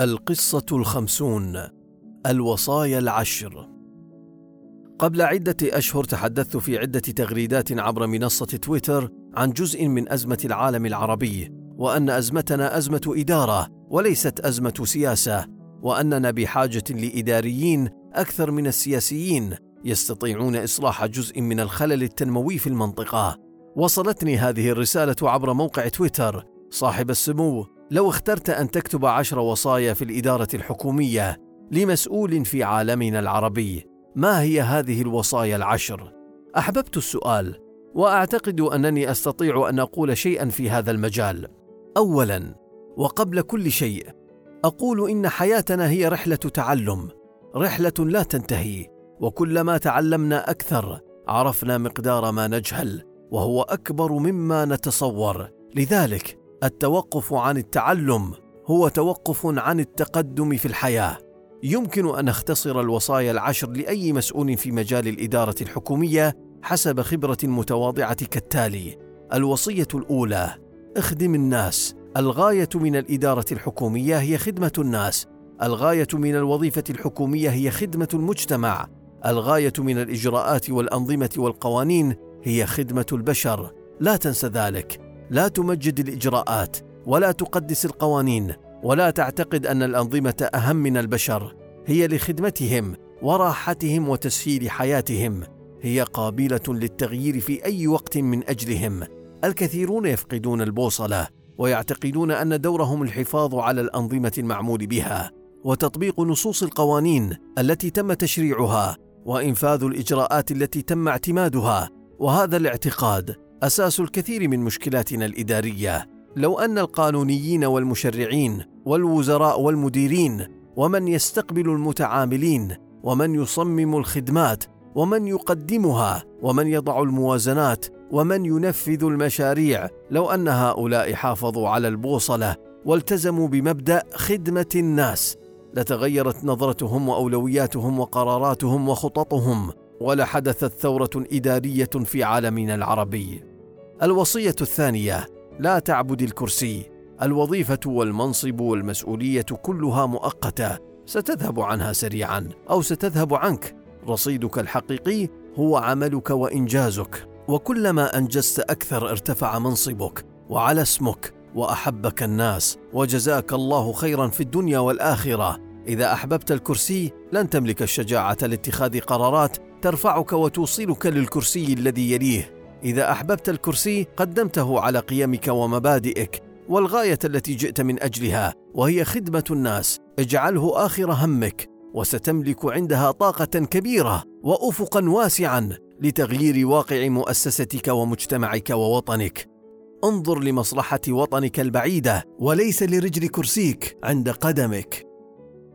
القصة الخمسون الوصايا العشر. قبل عدة أشهر تحدثت في عدة تغريدات عبر منصة تويتر عن جزء من أزمة العالم العربي وأن أزمتنا أزمة إدارة وليست أزمة سياسة وأننا بحاجة لإداريين أكثر من السياسيين يستطيعون إصلاح جزء من الخلل التنموي في المنطقة. وصلتني هذه الرسالة عبر موقع تويتر صاحب السمو لو اخترت أن تكتب عشر وصايا في الإدارة الحكومية لمسؤول في عالمنا العربي ما هي هذه الوصايا العشر؟ أحببت السؤال وأعتقد أنني أستطيع أن أقول شيئا في هذا المجال أولا وقبل كل شيء أقول إن حياتنا هي رحلة تعلم رحلة لا تنتهي وكلما تعلمنا أكثر عرفنا مقدار ما نجهل وهو أكبر مما نتصور لذلك التوقف عن التعلم هو توقف عن التقدم في الحياة. يمكن أن اختصر الوصايا العشر لأي مسؤول في مجال الإدارة الحكومية حسب خبرة متواضعة كالتالي. الوصية الأولى اخدم الناس. الغاية من الإدارة الحكومية هي خدمة الناس. الغاية من الوظيفة الحكومية هي خدمة المجتمع. الغاية من الإجراءات والأنظمة والقوانين هي خدمة البشر. لا تنس ذلك. لا تمجد الإجراءات ولا تقدس القوانين ولا تعتقد أن الأنظمة أهم من البشر. هي لخدمتهم وراحتهم وتسهيل حياتهم. هي قابلة للتغيير في أي وقت من أجلهم. الكثيرون يفقدون البوصلة ويعتقدون أن دورهم الحفاظ على الأنظمة المعمول بها وتطبيق نصوص القوانين التي تم تشريعها وإنفاذ الإجراءات التي تم اعتمادها. وهذا الاعتقاد أساس الكثير من مشكلاتنا الإدارية. لو أن القانونيين والمشرعين والوزراء والمديرين ومن يستقبل المتعاملين ومن يصمم الخدمات ومن يقدمها ومن يضع الموازنات ومن ينفذ المشاريع لو أن هؤلاء حافظوا على البوصلة والتزموا بمبدأ خدمة الناس لتغيرت نظرتهم وأولوياتهم وقراراتهم وخططهم ولحدثت ثورة إدارية في عالمنا العربي. الوصية الثانية لا تعبد الكرسي. الوظيفة والمنصب والمسؤولية كلها مؤقتة. ستذهب عنها سريعا أو ستذهب عنك. رصيدك الحقيقي هو عملك وإنجازك. وكلما أنجزت أكثر ارتفع منصبك وعلى اسمك وأحبك الناس. وجزاك الله خيرا في الدنيا والآخرة. إذا أحببت الكرسي لن تملك الشجاعة لاتخاذ قرارات ترفعك وتوصلك للكرسي الذي يليه. إذا أحببت الكرسي قدمته على قيمك ومبادئك والغاية التي جئت من أجلها وهي خدمة الناس. اجعله آخر همك وستملك عندها طاقة كبيرة وافقا واسعا لتغيير واقع مؤسستك ومجتمعك ووطنك. انظر لمصلحة وطنك البعيدة وليس لرجل كرسيك عند قدمك.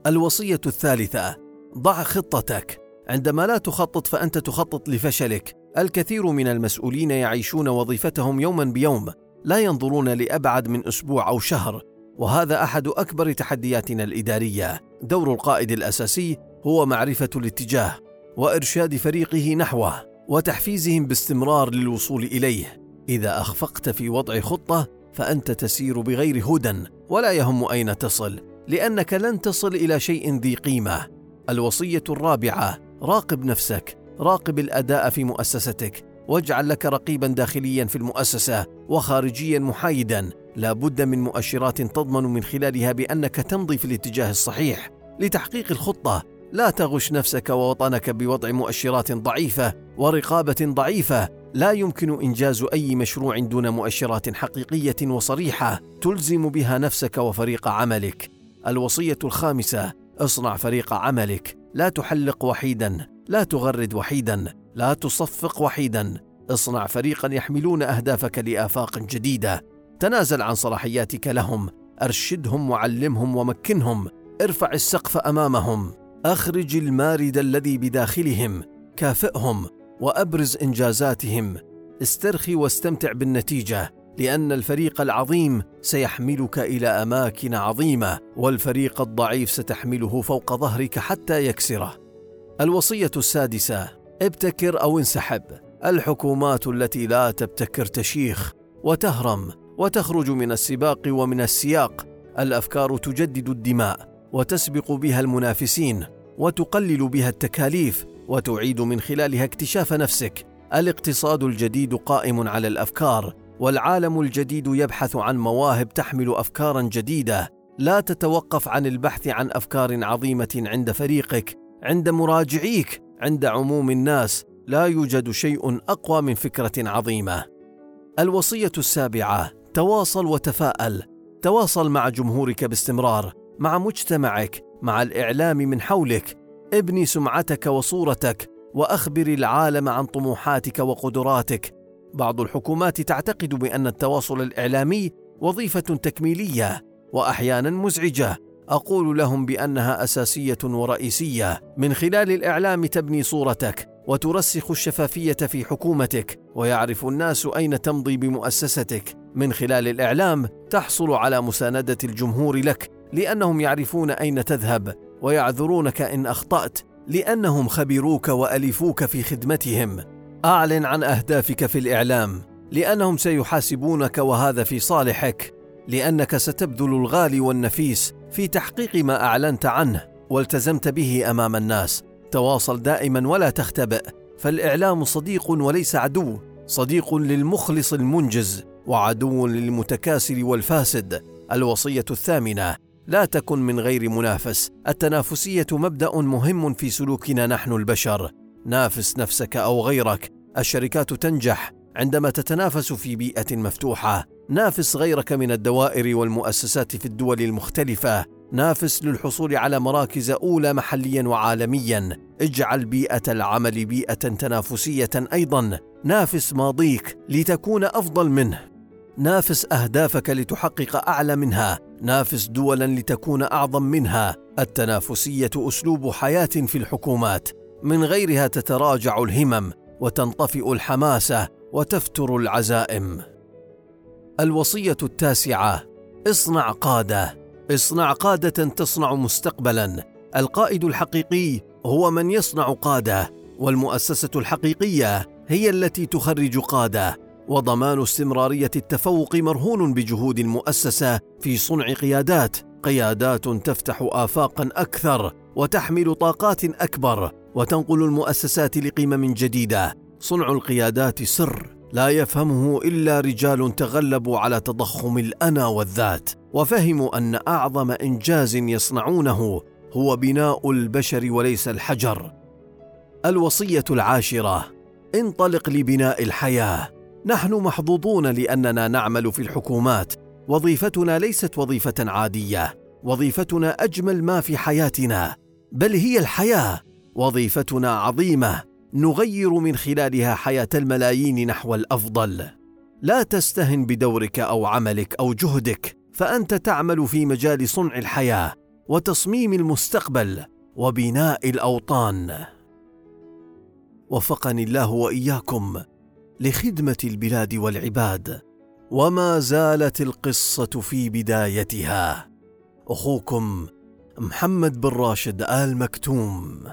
الوصية الثالثة ضع خطتك. عندما لا تخطط فأنت تخطط لفشلك. الكثير من المسؤولين يعيشون وظيفتهم يوما بيوم لا ينظرون لأبعد من أسبوع أو شهر وهذا أحد أكبر تحدياتنا الإدارية. دور القائد الأساسي هو معرفة الاتجاه وإرشاد فريقه نحوه وتحفيزهم باستمرار للوصول إليه. إذا أخفقت في وضع خطة فأنت تسير بغير هدى ولا يهم أين تصل لأنك لن تصل إلى شيء ذي قيمة. الوصية الرابعة راقب نفسك. راقب الأداء في مؤسستك. واجعل لك رقيبا داخليا في المؤسسة وخارجيا محايدا. لا بد من مؤشرات تضمن من خلالها بأنك تمضي في الاتجاه الصحيح. لتحقيق الخطة لا تغش نفسك ووطنك بوضع مؤشرات ضعيفة ورقابة ضعيفة. لا يمكن إنجاز أي مشروع دون مؤشرات حقيقية وصريحة تلزم بها نفسك وفريق عملك. الوصية الخامسة اصنع فريق عملك. لا تحلق وحيدا. لا تغرد وحيدا لا تصفق وحيدا. اصنع فريقا يحملون أهدافك لآفاق جديدة. تنازل عن صلاحياتك لهم أرشدهم وعلمهم ومكنهم. ارفع السقف أمامهم. أخرج المارد الذي بداخلهم. كافئهم وأبرز إنجازاتهم. استرخي واستمتع بالنتيجة لأن الفريق العظيم سيحملك إلى أماكن عظيمة والفريق الضعيف ستحمله فوق ظهرك حتى يكسره. الوصية السادسة ابتكر أو انسحب. الحكومات التي لا تبتكر تشيخ وتهرم وتخرج من السباق ومن السياق. الأفكار تجدد الدماء وتسبق بها المنافسين وتقلل بها التكاليف وتعيد من خلالها اكتشاف نفسك. الاقتصاد الجديد قائم على الأفكار والعالم الجديد يبحث عن مواهب تحمل افكارا جديدة. لا تتوقف عن البحث عن أفكار عظيمة عند فريقك. عند مراجعيك عند عموم الناس لا يوجد شيء أقوى من فكرة عظيمة. الوصية السابعة تواصل وتفاءل. تواصل مع جمهورك باستمرار مع مجتمعك مع الإعلام من حولك. ابني سمعتك وصورتك وأخبر العالم عن طموحاتك وقدراتك. بعض الحكومات تعتقد بأن التواصل الإعلامي وظيفة تكميلية واحيانا مزعجة. أقول لهم بأنها أساسية ورئيسية. من خلال الإعلام تبني صورتك وترسخ الشفافية في حكومتك ويعرف الناس أين تمضي بمؤسستك. من خلال الإعلام تحصل على مساندة الجمهور لك لأنهم يعرفون أين تذهب ويعذرونك إن أخطأت لأنهم خبروك والفوك في خدمتهم. أعلن عن أهدافك في الإعلام لأنهم سيحاسبونك وهذا في صالحك لأنك ستبذل الغالي والنفيس في تحقيق ما أعلنت عنه والتزمت به أمام الناس. تواصل دائما ولا تختبئ. فالإعلام صديق وليس عدو صديق للمخلص المنجز وعدو للمتكاسل والفاسد. الوصية الثامنة لا تكن من غير منافس. التنافسية مبدأ مهم في سلوكنا نحن البشر. نافس نفسك أو غيرك. الشركات تنجح عندما تتنافس في بيئة مفتوحة. نافس غيرك من الدوائر والمؤسسات في الدول المختلفة. نافس للحصول على مراكز أولى محليا وعالميا. اجعل بيئة العمل بيئة تنافسية أيضا. نافس ماضيك لتكون أفضل منه. نافس أهدافك لتحقق أعلى منها. نافس دولا لتكون أعظم منها. التنافسية أسلوب حياة في الحكومات. من غيرها تتراجع الهمم وتنطفئ الحماسة وتفتر العزائم. الوصية التاسعة اصنع قادة. اصنع قادة تصنع مستقبلا. القائد الحقيقي هو من يصنع قادة والمؤسسة الحقيقية هي التي تخرج قادة. وضمان استمرارية التفوق مرهون بجهود المؤسسة في صنع قيادات. قيادات تفتح افاقا أكثر وتحمل طاقات أكبر وتنقل المؤسسات لقمم جديدة. صنع القيادات سر. لا يفهمه إلا رجال تغلبوا على تضخم الأنا والذات وفهموا أن أعظم إنجاز يصنعونه هو بناء البشر وليس الحجر. الوصية العاشرة انطلق لبناء الحياة. نحن محظوظون لأننا نعمل في الحكومات. وظيفتنا ليست وظيفة عادية. وظيفتنا أجمل ما في حياتنا. بل هي الحياة. وظيفتنا عظيمة. نغير من خلالها حياة الملايين نحو الأفضل. لا تستهن بدورك أو عملك أو جهدك فأنت تعمل في مجال صنع الحياة وتصميم المستقبل وبناء الأوطان. وفقني الله وإياكم لخدمة البلاد والعباد وما زالت القصة في بدايتها. أخوكم محمد بن راشد آل مكتوم.